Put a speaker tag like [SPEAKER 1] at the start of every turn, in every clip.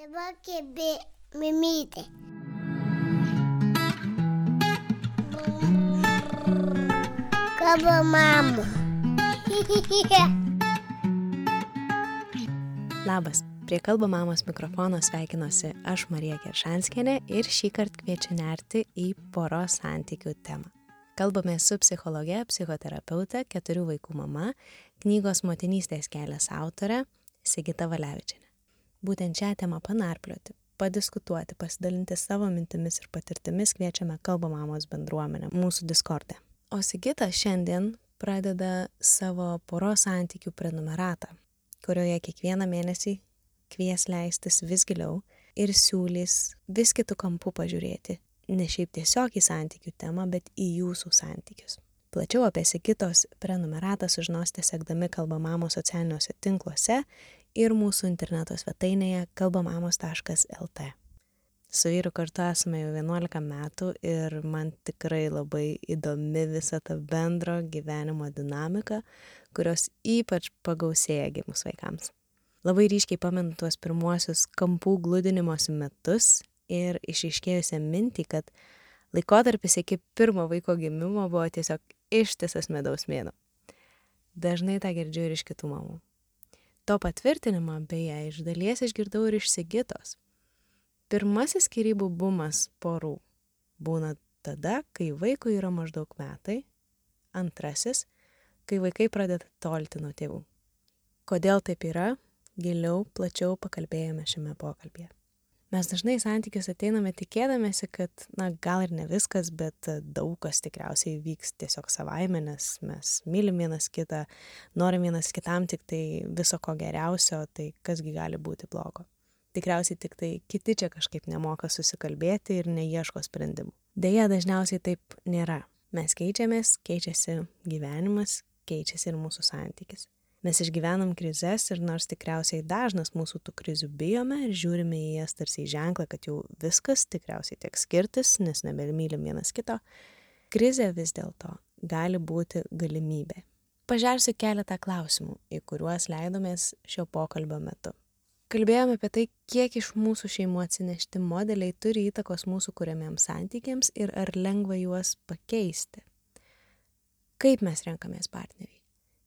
[SPEAKER 1] Dabar kėbė mimytė. Kalba mama.
[SPEAKER 2] Labas, prie kalba mamos mikrofono sveikinuosi aš Marija Keršanskienė ir šį kartą kviečiu nerti į poros santykių temą. Kalbame su psichologe, psichoterapeute, keturių vaikų mama, knygos motinystės kelias autore Sigita Valevičiane. Būtent šią temą panarplioti, padiskutuoti, pasidalinti savo mintimis ir patirtimis kviečiame Kalba mamos bendruomenę mūsų Discord'e. O Sigita šiandien pradeda savo poros santykių prenumeratą, kurioje kiekvieną mėnesį kvies leistis vis giliau ir siūlys vis kitų kampų pažiūrėti, ne šiaip tiesiog į santykių temą, bet į jūsų santykius. Plačiau apie Sigitos prenumeratą sužinosite sekdami kalbamamo socialiniuose tinkluose ir mūsų interneto svetainėje kalbamamos.lt. Su vyru kartu esame jau 11 metų ir man tikrai labai įdomi visa ta bendro gyvenimo dinamika, kurios ypač pagausėja gimus vaikams. Labai ryškiai pamenu tuos pirmuosius kampų glūdinimosi metus ir išiškėjusią mintį, kad laikotarpis iki pirmo vaiko gimimo buvo tiesiog ištisas medaus mėno. Dažnai tą girdžiu ir iš kitų mamų. To patvirtinimą beje iš dalies išgirdau ir iš Sigitos. Pirmasis skirybų bumas porų būna tada, kai vaikui yra maždaug metai, antrasis, kai vaikai pradeda tolti nuo tėvų. Kodėl taip yra, giliau, plačiau pakalbėjome šiame pokalbėje. Mes dažnai santykius ateiname tikėdamėsi, kad, na, gal ir ne viskas, bet daug kas tikriausiai vyks tiesiog savaime, nes mes mylim vienas kitą, norim vienas kitam tik tai viso ko geriausio, tai kasgi gali būti blogo. Tikriausiai tik tai kiti čia kažkaip nemoka susikalbėti ir neieško sprendimų. Deja, dažniausiai taip nėra. Mes keičiamės, keičiasi gyvenimas, keičiasi ir mūsų santykis. Mes išgyvenam krizes ir nors tikriausiai dažnas mūsų tų krizių bijome ir žiūrime į jas tarsi į ženklą, kad jau viskas tikriausiai teks skirtis, nes nebemylim vienas kito, krizė vis dėlto gali būti galimybė. Pažersiu keletą klausimų, į kuriuos leidomės šio pokalbio metu. Kalbėjome apie tai, kiek iš mūsų šeimų atsinešti modeliai turi įtakos mūsų kuriamiems santykiams ir ar lengva juos pakeisti. Kaip mes renkamės partneriai?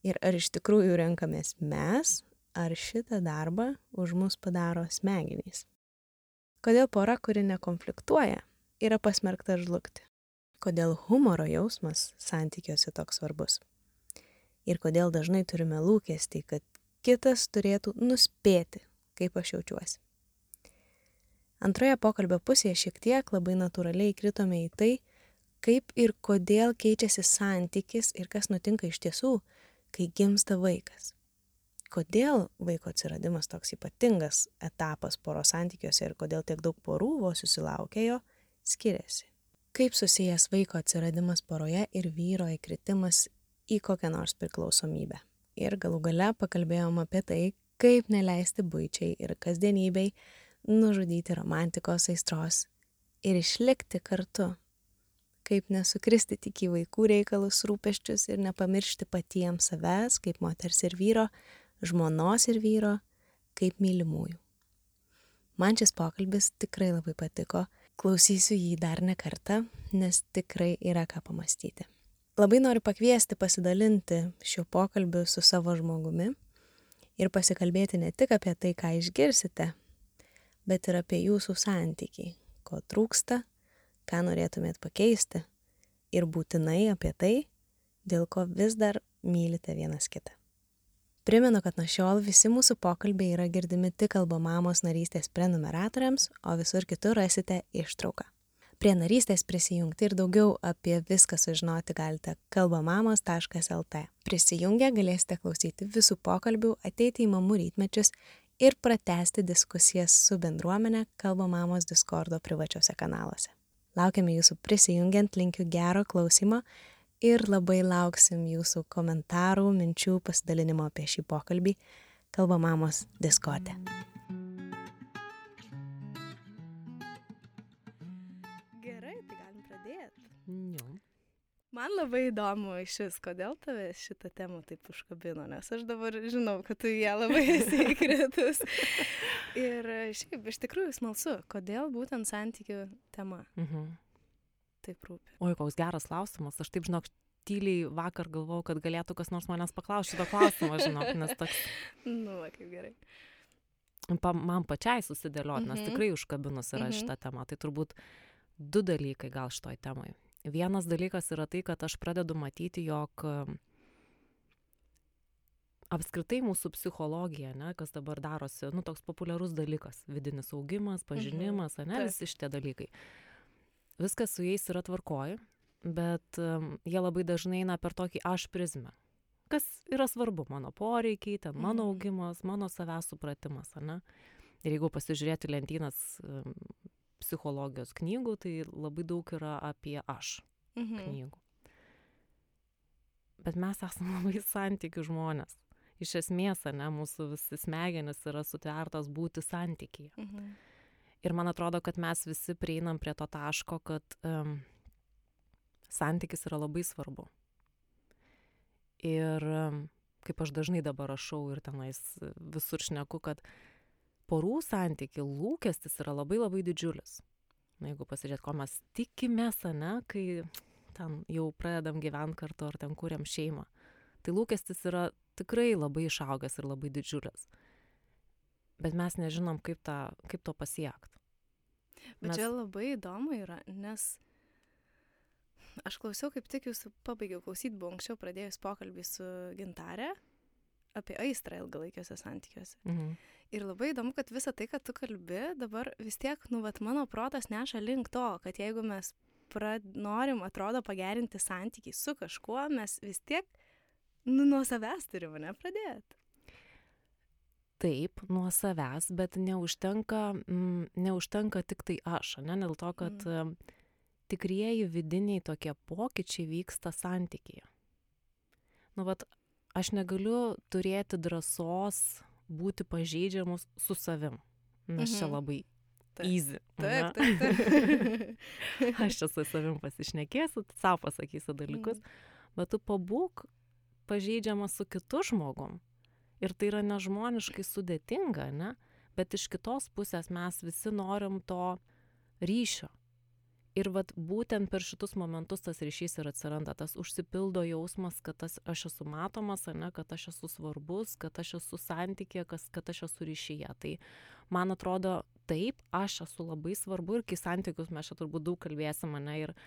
[SPEAKER 2] Ir ar iš tikrųjų renkamės mes, ar šitą darbą už mus padaro smegenys. Kodėl pora, kuri nekonfliktuoja, yra pasmerkta žlugti? Kodėl humoro jausmas santykiuose toks svarbus? Ir kodėl dažnai turime lūkestį, kad kitas turėtų nuspėti, kaip aš jaučiuosi. Antroje pokalbio pusėje šiek tiek labai natūraliai kritome į tai, kaip ir kodėl keičiasi santykis ir kas nutinka iš tiesų, kai gimsta vaikas. Kodėl vaiko atsiradimas toks ypatingas etapas poro santykiuose ir kodėl tiek daug porų vos susilaukia jo, skiriasi. Kaip susijęs vaiko atsiradimas poroje ir vyro įkritimas į kokią nors priklausomybę. Ir galų gale pakalbėjom apie tai, kaip neleisti būčiai ir kasdienybei nužudyti romantikos aistros ir išlikti kartu kaip nesukristi tik į vaikų reikalus, rūpeščius ir nepamiršti patiems savęs, kaip moters ir vyro, žmonos ir vyro, kaip mylimųjų. Man šis pokalbis tikrai labai patiko, klausysiu jį dar ne kartą, nes tikrai yra ką pamastyti. Labai noriu pakviesti pasidalinti šiuo pokalbiu su savo žmogumi ir pasikalbėti ne tik apie tai, ką išgirsite, bet ir apie jūsų santykį, ko trūksta ką norėtumėt pakeisti ir būtinai apie tai, dėl ko vis dar mylite vienas kitą. Primenu, kad nuo šiol visi mūsų pokalbiai yra girdimi tik kalba mamos narystės prenumeratoriams, o visur kitur rasite ištrauką. Prie narystės prisijungti ir daugiau apie viską sužinoti galite kalbamamos.lt. Prisijungę galėsite klausyti visų pokalbių, ateiti į mamų rytmečius ir pratesti diskusijas su bendruomenė kalbamamos Discordo privačiuose kanaluose. Laukiame jūsų prisijungiant, linkiu gero klausimo ir labai lauksim jūsų komentarų, minčių, pasidalinimo apie šį pokalbį. Kalba mamos diskotė.
[SPEAKER 3] Man labai įdomu iš vis, kodėl tave šitą temą taip užkabino, nes aš dabar žinau, kad tu ją labai esi įkritus. Ir šiaip iš tikrųjų smalsu, kodėl būtent santykių tema
[SPEAKER 4] Mhm.
[SPEAKER 3] taip rūpi.
[SPEAKER 4] Oi, koks geras klausimas. Aš taip, žinok, tyliai vakar galvojau, kad galėtų kas nors manęs paklausti šito klausimo, žinok, nes toks
[SPEAKER 3] Nu, va, kaip gerai.
[SPEAKER 4] pa, man pačiai susidėlioti, nes
[SPEAKER 3] Mhm.
[SPEAKER 4] tikrai užkabinus yra
[SPEAKER 3] Mhm.
[SPEAKER 4] šitą temą. Tai turbūt du dalykai gal šitoj temai. Vienas dalykas yra tai, kad aš pradedu matyti, jog apskritai mūsų psichologija, ne, kas dabar darosi, nu, toks populiarus dalykas - vidinis augimas, pažinimas, mhm. ne, visi šitie dalykai. Viskas su jais yra tvarkoj, bet um, jie labai dažnai eina per tokį aš prizmę. Kas yra svarbu, mano poreikiai, ten mano
[SPEAKER 3] Mhm.
[SPEAKER 4] augimas, mano savęs supratimas, ne? Ir jeigu pasižiūrėti lentynas psichologijos knygų, tai labai daug yra apie aš
[SPEAKER 3] Mhm.
[SPEAKER 4] knygų. Bet mes esame labai santykių žmonės. Iš esmės, ne, mūsų visi smegenys yra sutvertas būti santykyje.
[SPEAKER 3] Mhm.
[SPEAKER 4] Ir man atrodo, kad mes visi prieinam prie to taško, kad um, santykis yra labai svarbu. Ir um, kaip aš dažnai dabar rašau ir tenais visur šneku, kad porų santykių lūkestis yra labai labai didžiulis. Na, jeigu pasižiūrėt, ko mes tikimės, ne, kai ten jau pradedam gyventi kartu ar ten kūriam šeimą, tai lūkestis yra tikrai labai išaugęs ir labai didžiulis. Bet mes nežinom, kaip, tą, kaip to pasiekti.
[SPEAKER 3] Bet
[SPEAKER 4] Mes-
[SPEAKER 3] čia labai įdomu yra, nes aš klausiau, kaip tik jūs pabaigiau klausyti, buvau anksčiau pradėjus pokalbį su Gintarė apie aistrą ilgalaikiuose santykiuose.
[SPEAKER 4] Mhm.
[SPEAKER 3] Ir labai įdomu, kad visa tai, kad tu kalbi, dabar vis tiek, nu, vat mano protas neša link to, kad jeigu mes prad, norim, atrodo, pagerinti santykiai su kažkuo, mes vis tiek, nu, nuo savęs turime nepradėti.
[SPEAKER 4] Taip, nuo savęs, bet neužtenka, mm, neužtenka tik tai aš, ne dėl to, kad mm. tikrieji vidiniai tokie pokyčiai vyksta santykėje. Nu, vat, aš negaliu turėti drąsos būti pažeidžiamus su savim, nes čia
[SPEAKER 3] Mhm.
[SPEAKER 4] labai easy.
[SPEAKER 3] Taip, taip, taip.
[SPEAKER 4] aš čia su savim pasišnekėsiu, savo pasakysiu dalykus, mm. bet tu pabūk pažeidžiamas su kitu žmogum. Ir tai yra nežmoniškai sudėtinga, ne? Bet iš kitos pusės mes visi norim to ryšio. Ir vat būtent per šitus momentus tas ryšys ir atsiranda, tas užsipildo jausmas, kad tas aš esu matomas, ne, kad aš esu svarbus, kad aš esu santykė, kas, kad aš esu ryšyje. Tai man atrodo, taip, aš esu labai svarbu ir kai santykius mes čia turbūt daug kalbėsim, ne, ir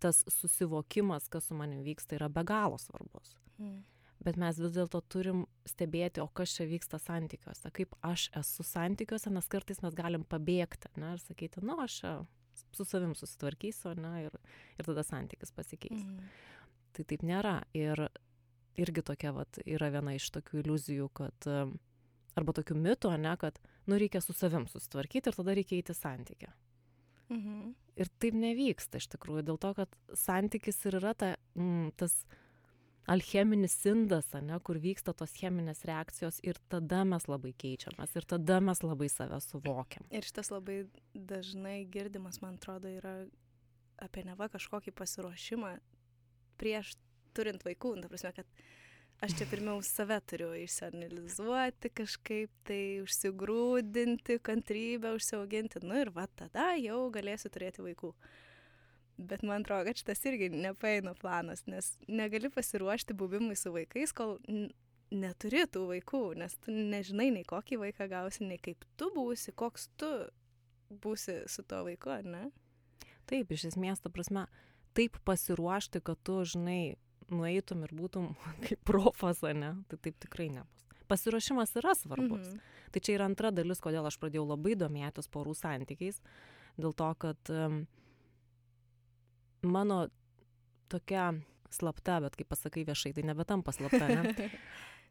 [SPEAKER 4] tas susivokimas, kas su manim vyksta, yra be galo svarbus.
[SPEAKER 3] Mm.
[SPEAKER 4] Bet mes vis dėlto turim stebėti, o kas čia vyksta santykiuose, kaip aš esu santykiuose, nes kartais mes galim pabėgti, ne, ir sakyti, nu, aš čia su savim susitvarkysiu, ne, ir, ir tada santykis pasikeis.
[SPEAKER 3] Mm.
[SPEAKER 4] Tai taip nėra. Ir irgi tokia, vat, yra viena iš tokių iliuzijų, kad, arba tokių mitų, ne, kad, nu, reikia su savim susitvarkyti ir tada reikia eiti santykį.
[SPEAKER 3] Mhm.
[SPEAKER 4] Ir taip nevyksta iš tikrųjų, dėl to, kad santykis ir yra ta, mm, tas alcheminis indas, ne, kur vyksta tos cheminės reakcijos ir tada mes labai keičiamės ir tada mes labai save suvokiam.
[SPEAKER 3] Ir šitas labai dažnai girdimas, man atrodo, yra apie neva kažkokį pasiruošimą prieš turint vaikų. Ta prasme, kad aš čia pirmiau save turiu išsianalizuoti, kažkaip tai užsigrūdinti, kantrybę užsiauginti. Nu ir va tada jau galėsiu turėti vaikų. Bet man atrodo, kad šitas irgi nepaeina planas, nes negali pasiruošti buvimui su vaikais, kol neturi tų vaikų, nes tu nežinai nei kokį vaiką gausi, nei kaip tu būsi, koks tu būsi su to vaiku, ar ne?
[SPEAKER 4] Taip, iš esmės, ta prasme, taip pasiruošti, kad tu, žinai, nueitum ir būtum kaip profas, ne, tai taip tikrai nebus. Pasiruošimas yra svarbus.
[SPEAKER 3] Mhm.
[SPEAKER 4] Tai čia yra antra dalis, kodėl aš pradėjau labai domėtis porų santykiais. Dėl to, kad um, mano tokia slapta, bet kaip pasakai viešai, tai nebetampa slapta, ne?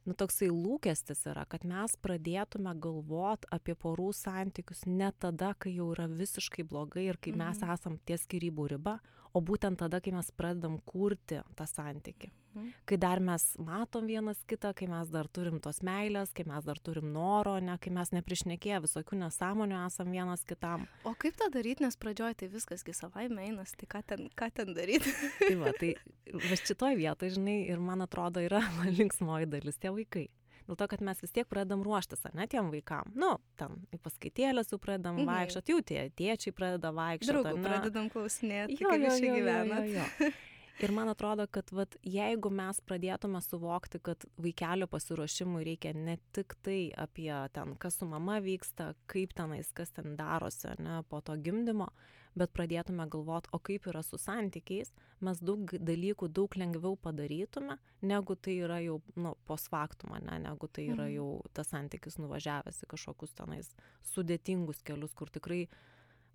[SPEAKER 4] Nu, toksai lūkestis yra, kad mes pradėtume galvot apie porų santykius ne tada, kai jau yra visiškai blogai ir kai mes
[SPEAKER 3] Mhm.
[SPEAKER 4] esam ties skirybų riba, o būtent tada kai mes pradedam kurti tą santykį
[SPEAKER 3] Mhm.
[SPEAKER 4] kai dar mes matom vienas kitą kai mes dar turim tos meilės kai mes dar turim noro ane kai mes neprišnekėję visokių nesąmonių esam vienas kitam
[SPEAKER 3] O kaip tą daryti, nes pradžioj tai viskas gi savaime einas, tai ką ten, ką ten daryti?
[SPEAKER 4] tai va tai va šitoj vietoj žinai ir man atrodo yra linksmoji dalis tie vaikai dėl to kad mes vis tiek pradedam ruoštis ane tiem vaikam nu ten į paskaitėles jau pradedam
[SPEAKER 3] Mhm.
[SPEAKER 4] vaikščiot jau tie tėčiai pradeda vaikščiot
[SPEAKER 3] Draugų pradedam klausinėti, kaip jūs čia
[SPEAKER 4] jo, jo, jo. Ir man atrodo, kad vat, jeigu mes pradėtume suvokti, kad vaikelio pasiruošimui reikia ne tik tai apie ten, kas su mama vyksta, kaip tenais, kas ten darosi ne, po to gimdymo, bet pradėtume galvoti, o kaip yra su santykiais, mes daug dalykų daug lengviau padarytume, negu tai yra jau nu, posfaktum, ne, negu tai yra
[SPEAKER 3] Mhm.
[SPEAKER 4] jau tas santykis nuvažiavęs į kažkokius tenais sudėtingus kelius, kur tikrai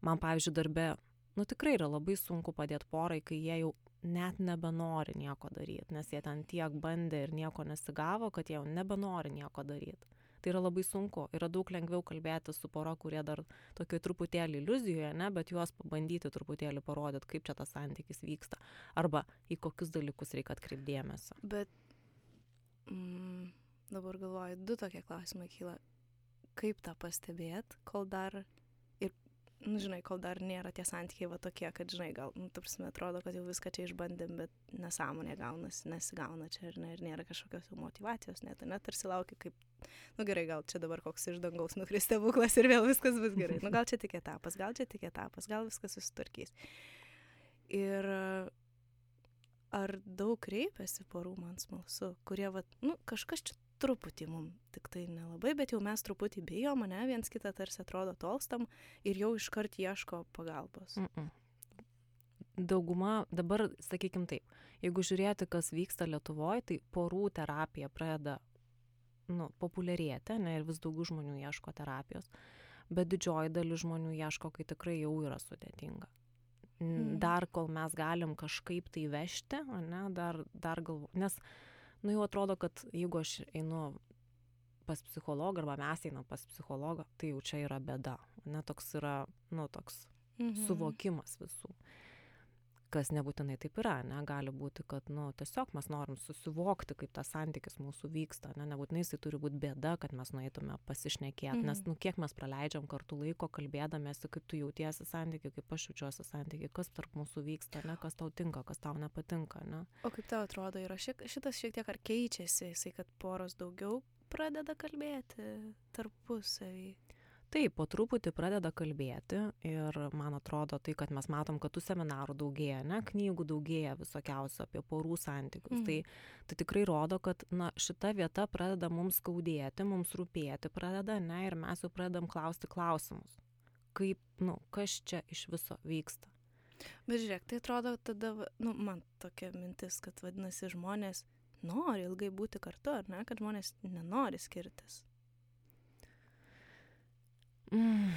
[SPEAKER 4] man, pavyzdžiui, darbe nu tikrai yra labai sunku padėt porai kai jie jau net nebenori nieko daryt nes jie ten tiek bandė ir nieko nesigavo kad jie jau nebenori nieko daryt. Tai yra labai sunku. Yra daug lengviau kalbėtis su pora kurie dar tokioj truputėlį iliuzijoj ane bet juos pabandyti truputėlį parodyt kaip čia tas santykis vyksta. Arba į kokius dalykus reik atkreipt dėmesio.
[SPEAKER 3] Bet mm, dabar galvoju, du tokie klausimai kyla. Kaip tą pastebėt, kol dar nu, žinai, kol dar nėra tie santykiai va tokie, kad, žinai, gal, nu, tarsi atrodo, kad jau viską čia išbandėm, bet nesąmonė gaunasi, nesigauna čia ne, ir nėra kažkokios jau motivacijos, net, net tarsi laukia kaip, nu gerai, gal čia dabar koks iš dangaus nukris stebuklas ir vėl viskas bus gerai. Nu, gal čia tik etapas, gal čia tik etapas, gal viskas susitvarkys. Ir ar daug kreipiasi porų, man smalsu, kurie, va, nu, kažkas čia truputį mum, tik tai nelabai, bet jau mes truputį bijom, mane viens kitą tarsi atrodo tolstam ir jau iškart ieško pagalbos.
[SPEAKER 4] Mm -mm. Dauguma, dabar sakykim taip, jeigu žiūrėti, kas vyksta Lietuvoje, tai porų terapija pradeda nu, populiarėti, ne, ir vis daugiau žmonių ieško terapijos, bet didžioji dalis žmonių ieško, kai tikrai jau yra sudėtinga.
[SPEAKER 3] Mhm.
[SPEAKER 4] Dar kol mes galim kažkaip tai vežti, ne, dar, dar galvo, nes, nu jau atrodo, kad jeigu aš einu pas psichologą arba mes einam pas psichologą, tai jau čia yra bėda. Ne toks yra, nu, toks
[SPEAKER 3] Mhm.
[SPEAKER 4] suvokimas visų. Kas nebūtinai taip yra, ne, gali būti, kad, nu, tiesiog mes norim susivokti, kaip tas santykis mūsų vyksta, ne, nebūtinai jisai turi būti bėda, kad mes nueitume pasišnekėti, nes,
[SPEAKER 3] Mhm.
[SPEAKER 4] nu, kiek mes praleidžiam kartu laiko kalbėdamėsi, kaip tu jautiesi santykiai, kaip aš jaučiuosi santykiai, kas tarp mūsų vyksta, ne, kas tau tinka, kas tau nepatinka, ne.
[SPEAKER 3] O kaip tau atrodo, yra šiek, šitas šiek tiek ar keičiasi, jisai, kad poros daugiau pradeda kalbėti tarpusavį.
[SPEAKER 4] Taip, po truputį pradeda kalbėti ir man atrodo tai, kad mes matom, kad tų seminarų daugėja, ne, knygų daugėja visokiausių apie porų santykius.
[SPEAKER 3] Mhm.
[SPEAKER 4] Tai, tai tikrai rodo, kad na, šita vieta pradeda mums skaudėti, mums rūpėti pradeda, ne, ir mes jau pradedam klausti klausimus. Kaip, nu, kas čia iš viso vyksta.
[SPEAKER 3] Bet žiūrėk, tai atrodo tada, nu, man tokia mintis, kad vadinasi žmonės nori ilgai būti kartu, ar ne, kad žmonės nenori skirtis.
[SPEAKER 4] Mm.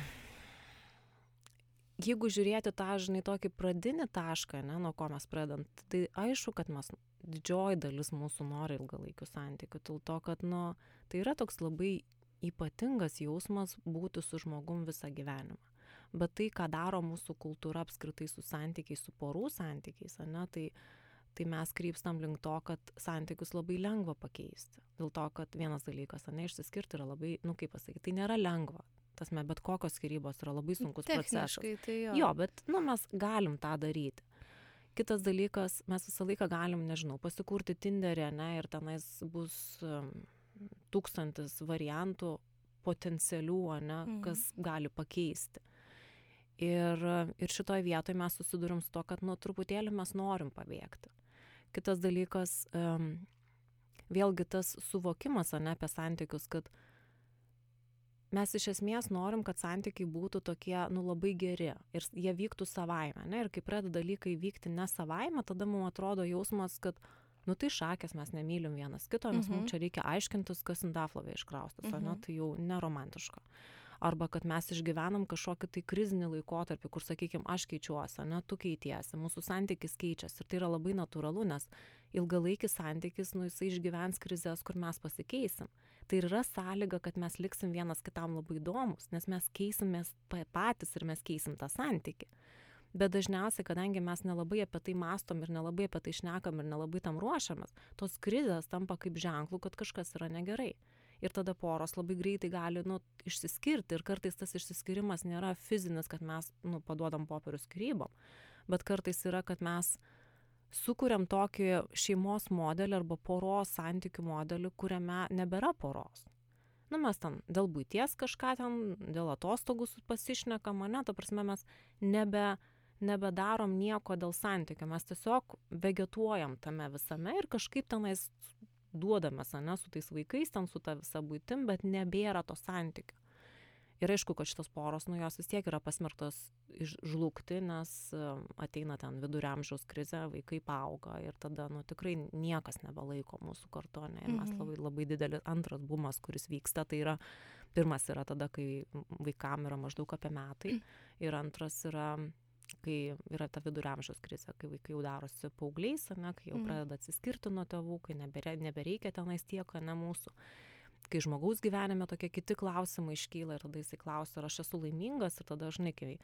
[SPEAKER 4] Jeigu žiūrėti tą, žinai, tokį pradinį tašką, ne, nuo ko mes pradedam, tai aišku, kad mes didžioji dalis mūsų nori ilgalaikių santykių, dėl to, kad, nu, tai yra toks labai ypatingas jausmas būti su žmogum visą gyvenimą. Bet tai, ką daro mūsų kultūra apskritai su santykiais, su porų santykiais, ne, tai, tai mes krypstam link to, kad santykius labai lengva pakeisti. Dėl to, kad vienas dalykas, ne, išsiskirti yra labai, nu kaip pasakyti, tai nėra lengva. Tasme, bet kokios skirybos yra labai sunkus procesas.
[SPEAKER 3] Tai jo.
[SPEAKER 4] Jo, bet, nu, mes galim tą daryti. Kitas dalykas, mes visą laiką galim, nežinau, pasikurti Tinderį, ne, ir tenais bus tūkstantis variantų potencialių, ne,
[SPEAKER 3] Mhm.
[SPEAKER 4] kas gali pakeisti. Ir, ir šitoje vietoje mes susidurim su to, kad, nu, truputėlį mes norim pabėgti. Kitas dalykas, um, vėlgi tas suvokimas, ne, apie santykius, kad mes iš esmės norim, kad santykiai būtų tokie, nu, labai geri ir jie vyktų savaime, ne, ir kai pradeda dalykai vykti ne savaime, tada mums atrodo jausmas, kad, nu, tai šakės mes nemylim vienas kito, nes
[SPEAKER 3] Mhm.
[SPEAKER 4] mums čia reikia aiškintis, kas indaflovė iškraustas, mhm. ne,
[SPEAKER 3] Mhm.
[SPEAKER 4] tai jau neromantiška. Arba kad mes išgyvenam kažkokį tai krizinį laikotarpį, kur, sakykime, aš keičiuosi, ne, tu keitiesi, mūsų santykis keičiasi. Ir tai yra labai natūralu, nes ilgalaikis santykis, nu, jisai išgyvens krizės, kur mes pasikeisim. Tai ir yra sąlyga, kad mes liksim vienas kitam labai įdomus, nes mes keisimės pa- patys ir mes keisim tą santykį. bet dažniausiai kadangi mes nelabai apie tai mąstom ir nelabai apie tai šnekam ir nelabai tam ruošiamės tos krizės tampa kaip ženklu kad kažkas yra negerai ir tada poros labai greitai gali nu išsiskirti ir kartais tas išsiskyrimas nėra fizinis kad mes nu paduodam popierius skyrybom bet kartais yra kad mes sukuriam tokį šeimos modelį arba poros santykių modelį kuriame nebėra poros. Nu mes ten dėl buities kažką ten dėl atostogų pasišnekam ane ta prasme mes nebe nebedarom nieko dėl santykio mes tiesiog vegetuojam tame visame ir kažkaip tenais duodamės ane su tais vaikais ten su ta visa buitim bet nebėra to santykio ir aišku kad šitos poros nu jos vis tiek yra pasmerktos žlugti nes ateina ten vidurio amžiaus krizė vaikai paauga ir tada nu tikrai niekas nebelaiko mūsų kartu ane ir mes
[SPEAKER 3] Mhm.
[SPEAKER 4] labai labai didelis antras bumas kuris vyksta tai yra pirmas yra tada kai vaikam yra maždaug apie metai ir antras yra kai yra ta vidurio amžiaus krizė kai vaikai jau darosi paaugliais ane kai jau
[SPEAKER 3] Mhm.
[SPEAKER 4] pradeda atsiskirti nuo tėvų kai nebėra nebereikia tenais tiek ane mūsų kai žmogaus gyvenime tokie kiti klausimai iškyla ir tada jisai klausia ar aš esu laimingas ir tada žinai kai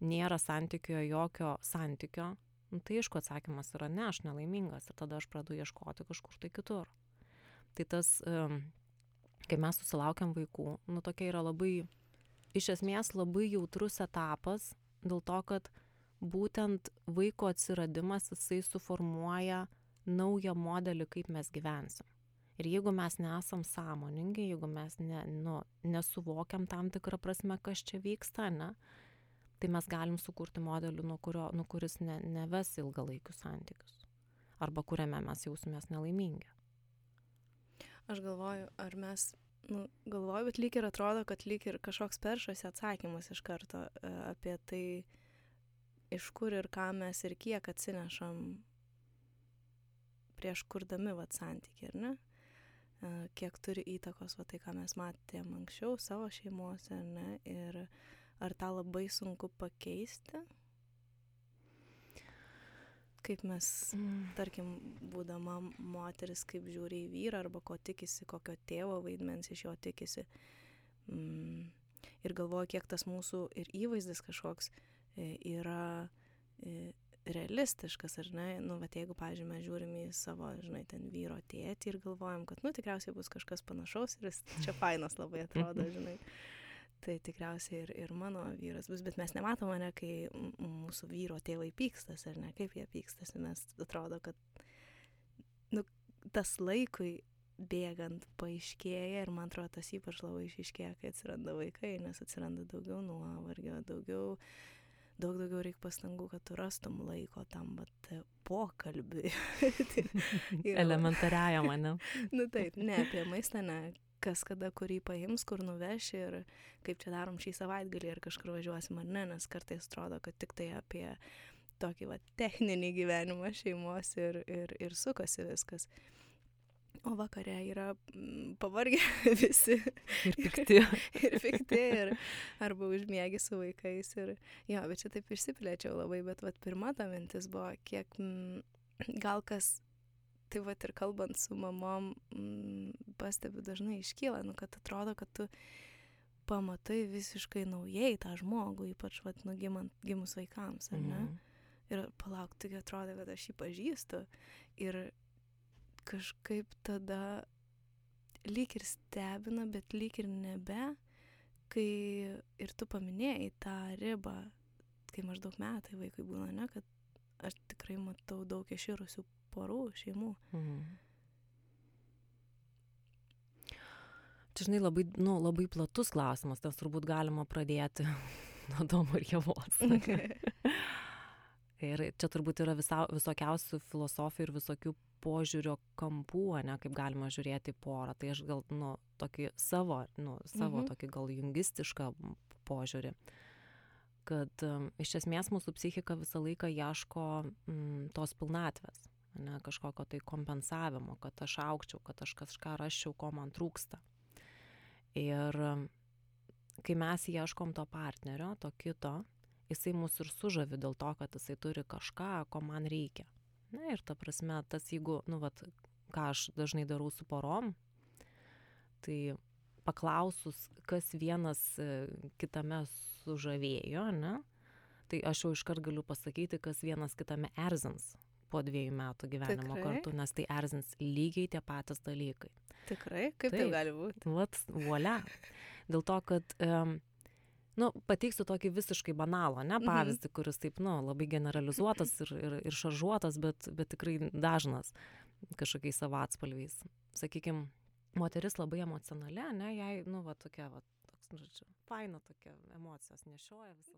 [SPEAKER 4] nėra santykio jokio santykio nu tai aišku atsakymas yra ne aš nelaimingas ir tada aš pradedu ieškoti kažkur tai kitur. Tai tas kai mes susilaukiam vaikų nu tokia yra labai iš esmės labai jautrus etapas dėl to kad būtent vaiko atsiradimas jisai suformuoja naują modelį kaip mes gyvensim ir jeigu mes nesam sąmoningi jeigu mes ne nu nesuvokiam tam tikra prasme kas čia vyksta ane tai mes galim sukurti modelį nuo kurio nu kuris ne neves ilgalaikius santykius arba kuriame mes jausimės nelaimingi
[SPEAKER 3] Aš galvoju, ar mes, nu, galvoju, bet lyg ir atrodo, kad lyg ir kažkoks peršasi atsakymas iš karto e, apie tai, iš kur ir ką mes ir kiek atsinešam prieš kurdami vat santykį, ar ne? Kiek turi įtakos va tai, ką mes matėm anksčiau savo šeimose, ar ne? Ir ar tą labai sunku pakeisti? Kaip mes tarkim, būdama moteris, kaip žiūri į vyrą arba ko tikisi, kokio tėvo vaidmens iš jo tikisi. Mm. Ir galvoju, kiek tas mūsų ir įvaizdis kažkoks e, yra e, realistiškas, ar ne? Nu, bet jeigu, pavyzdžiui, mes žiūrim į savo, žinai, ten vyro tėtį ir galvojam, kad, nu, tikriausiai bus kažkas panašaus ir jis čia fainas labai atrodo, žinai. Tai tikriausiai ir, ir mano vyras bus, bet mes nematom, ne, kai mūsų vyro tėvai pykstas, ar ne, kaip jie pykstasi, nes atrodo, kad nu, tas laikui bėgant paaiškėja ir man atrodo, tas ypač labai išaiškėja, kai atsiranda vaikai, nes atsiranda daugiau nuovargio, daugiau, daug daugiau reikia pastangų, kad tu rastum laiko tam vat, pokalbiui. Tai
[SPEAKER 4] elementariajam ane
[SPEAKER 3] nu taip, ne apie maistą, ne kas kada kurį paims, kur nuveš ir kaip čia darom šį savaitgalį ir kažkur važiuosim ar ne, nes kartais atrodo, kad tik tai apie tokį va techninį gyvenimą šeimos ir, ir, ir sukasi viskas. O vakare yra mm, pavargę visi
[SPEAKER 4] ir pikti
[SPEAKER 3] ir pikti ir arba užmiegi su vaikais ir jo, bet čia taip išsiplėčiau labai, bet vat pirma ta mintis buvo, kiek mm, gal kas, tai vat ir kalbant su mamom, mm, pastebiu dažnai iškyla, nu, kad atrodo, kad tu pamatai visiškai naujai tą žmogų, ypač vat nugimant, gimus vaikams, ar ne?
[SPEAKER 4] Mhm.
[SPEAKER 3] Ir palauk, taigi atrodo, kad aš jį pažįstu. Ir kažkaip tada lyg ir stebina, bet lyg ir nebe, kai ir tu paminėjai tą ribą, kai maždaug metai vaikui būna, ne, kad aš tikrai matau daug iširusių porų, šeimų.
[SPEAKER 4] Mhm. Čia, žinai, labai, nu, labai platus klausimas, nes turbūt galima pradėti nuo Domo ir Javos. ir čia turbūt yra visa, visokiausių filosofijų ir visokių požiūrio kampų, ne, kaip galima žiūrėti į porą. Tai aš gal, nu, tokį savo, nu, savo
[SPEAKER 3] Mhm.
[SPEAKER 4] tokį gal jungistišką požiūrį kad um, iš esmės mūsų psichika visą laiką ieško mm, tos pilnatvės, ne, kažkokio tai kompensavimo, kad aš aukčiau, kad aš kažką raščiau, ko man trūksta. Ir um, kai mes ieškom to partnerio, to kito, jisai mus ir sužavi dėl to, kad jisai turi kažką, ko man reikia. Na ir ta prasme, tas jeigu, nu, vat, ką aš dažnai darau su porom, tai paklausus, kas vienas e, kitame sužavėjo, ne, tai aš jau iškart galiu pasakyti, kas vienas kitame erzins po dviejų metų gyvenimo
[SPEAKER 3] Tikrai?
[SPEAKER 4] kartu, nes tai erzins lygiai tie patys dalykai.
[SPEAKER 3] Tikrai, kaip tai
[SPEAKER 4] Taip.
[SPEAKER 3] gali būti?
[SPEAKER 4] Vat, volia. Dėl to, kad, um, nu, pateiksiu tokį visiškai banalą, ne,
[SPEAKER 3] Mhm.
[SPEAKER 4] pavyzdį, kuris taip, nu, labai generalizuotas ir, ir, ir šaržuotas, bet, bet tikrai dažnas kažkokiais savo atspalviais. Sakykime, moteris labai emocionali, ne, jai, nu, va, tokia, va, toks, nu, žodžiu, faina tokia emocijos nešioja puses.